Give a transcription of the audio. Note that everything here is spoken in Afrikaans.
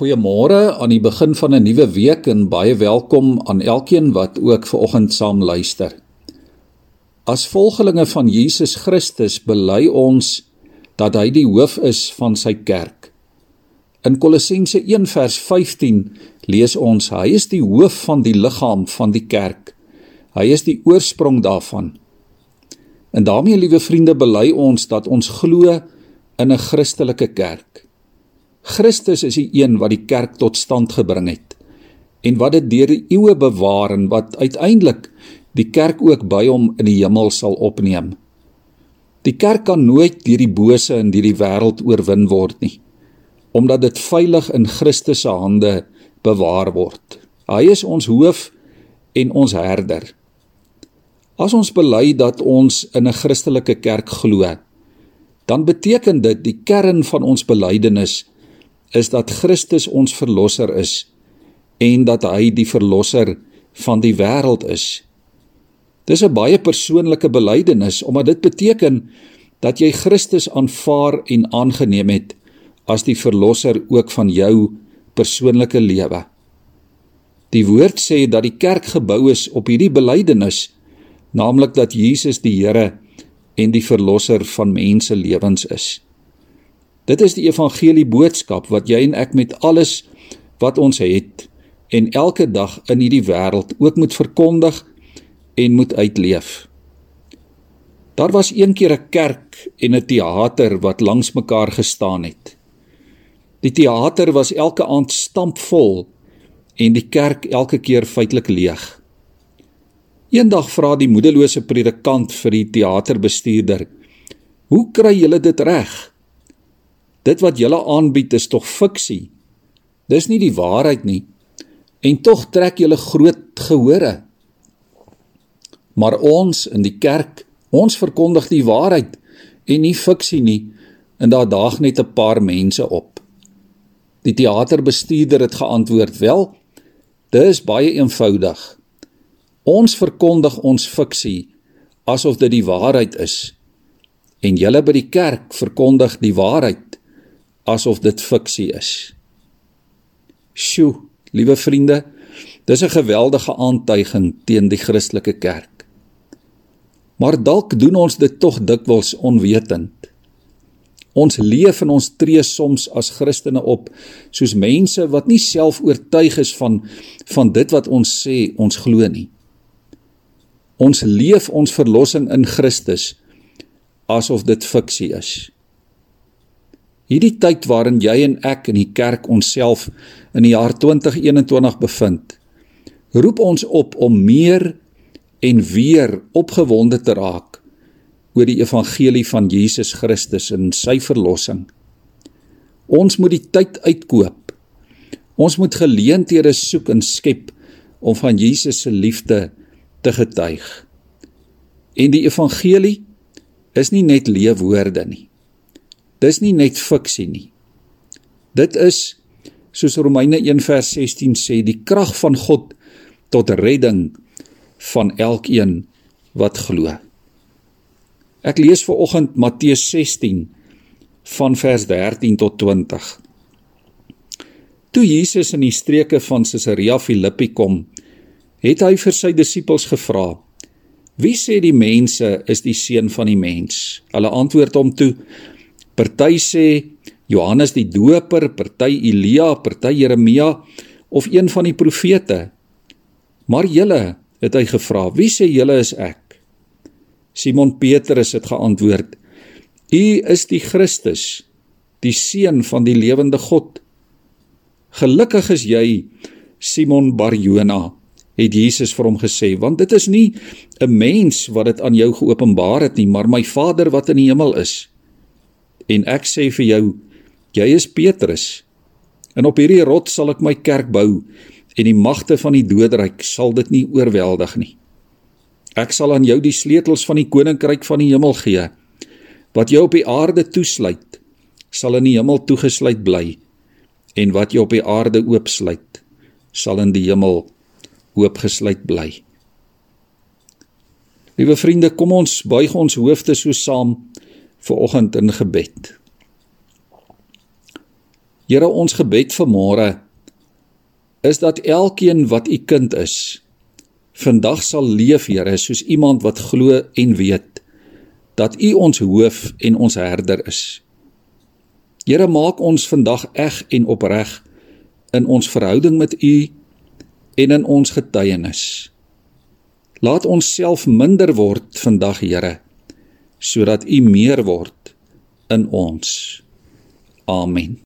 Goeiemôre aan die begin van 'n nuwe week en baie welkom aan elkeen wat ook ver oggend saam luister. As volgelinge van Jesus Christus bely ons dat hy die hoof is van sy kerk. In Kolossense 1 vers 15 lees ons hy is die hoof van die liggaam van die kerk. Hy is die oorsprong daarvan. En daarmee, liewe vriende, bely ons dat ons glo in 'n Christelike kerk. Christus is die een wat die kerk tot stand gebring het en wat dit deur die eeue bewaar en wat uiteindelik die kerk ook by hom in die hemel sal opneem. Die kerk kan nooit deur die bose in hierdie wêreld oorwin word nie, omdat dit veilig in Christus se hande bewaar word. Hy is ons hoof en ons herder. As ons bely dat ons in 'n Christelike kerk glo, dan beteken dit die kern van ons belydenis is dat Christus ons verlosser is en dat hy die verlosser van die wêreld is. Dis 'n baie persoonlike belydenis omdat dit beteken dat jy Christus aanvaar en aangeneem het as die verlosser ook van jou persoonlike lewe. Die woord sê dat die kerk gebou is op hierdie belydenis, naamlik dat Jesus die Here en die verlosser van mense lewens is. Dit is die evangelie boodskap wat jy en ek met alles wat ons het en elke dag in hierdie wêreld ook moet verkondig en moet uitleef. Daar was eendag 'n kerk en 'n teater wat langs mekaar gestaan het. Die teater was elke aand stampvol en die kerk elke keer feitelik leeg. Eendag vra die moedelose predikant vir die teaterbestuurder: "Hoe kry julle dit reg?" Dit wat julle aanbied is tog fiksie. Dis nie die waarheid nie. En tog trek julle groot gehore. Maar ons in die kerk, ons verkondig die waarheid en nie fiksie nie. En daar daag net 'n paar mense op. Die teaterbestuurder het geantwoord: "Wel, dis baie eenvoudig. Ons verkondig ons fiksie asof dit die waarheid is. En julle by die kerk verkondig die waarheid asof dit fiksie is. Sjoe, liewe vriende, dis 'n geweldige aantuiging teen die Christelike kerk. Maar dalk doen ons dit tog dikwels onwetend. Ons leef en ons tree soms as Christene op soos mense wat nie self oortuig is van van dit wat ons sê ons glo nie. Ons leef ons verlossing in Christus asof dit fiksie is. Hierdie tyd waarin jy en ek in die kerk onsself in die jaar 2021 bevind, roep ons op om meer en weer opgewonde te raak oor die evangelie van Jesus Christus en sy verlossing. Ons moet die tyd uitkoop. Ons moet geleenthede soek en skep om van Jesus se liefde te getuig. En die evangelie is nie net leefwoorde nie. Dis nie net fiksie nie. Dit is soos Romeine 1:16 sê, die krag van God tot redding van elkeen wat glo. Ek lees ver oggend Matteus 16 van vers 13 tot 20. Toe Jesus in die streke van Caesarea Philippi kom, het hy vir sy disippels gevra: "Wie sê die mense is die seun van die mens?" Hulle antwoord hom toe: Party sê Johannes die Doper, party Elia, party Jeremia of een van die profete. Maar julle, het hy gevra, wie sê julle is ek? Simon Petrus het geantwoord: U is die Christus, die seun van die lewende God. Gelukkig is jy, Simon Barjona, het Jesus vir hom gesê, want dit is nie 'n mens wat dit aan jou geopenbaar het nie, maar my Vader wat in die hemel is. En ek sê vir jou, jy is Petrus. En op hierdie rots sal ek my kerk bou en die magte van die doodryk sal dit nie oorweldig nie. Ek sal aan jou die sleutels van die koninkryk van die hemel gee. Wat jy op die aarde toesluit, sal in die hemel toegesluit bly. En wat jy op die aarde oopsluit, sal in die hemel oopgesluit bly. Liewe vriende, kom ons buig ons hoofde so saam vir oggend in gebed. Here, ons gebed vanmôre is dat elkeen wat u kind is, vandag sal leef, Here, soos iemand wat glo en weet dat u ons hoof en ons herder is. Here, maak ons vandag eg en opreg in ons verhouding met u en in ons getuienis. Laat ons self minder word vandag, Here, sodat u meer word in ons. Amen.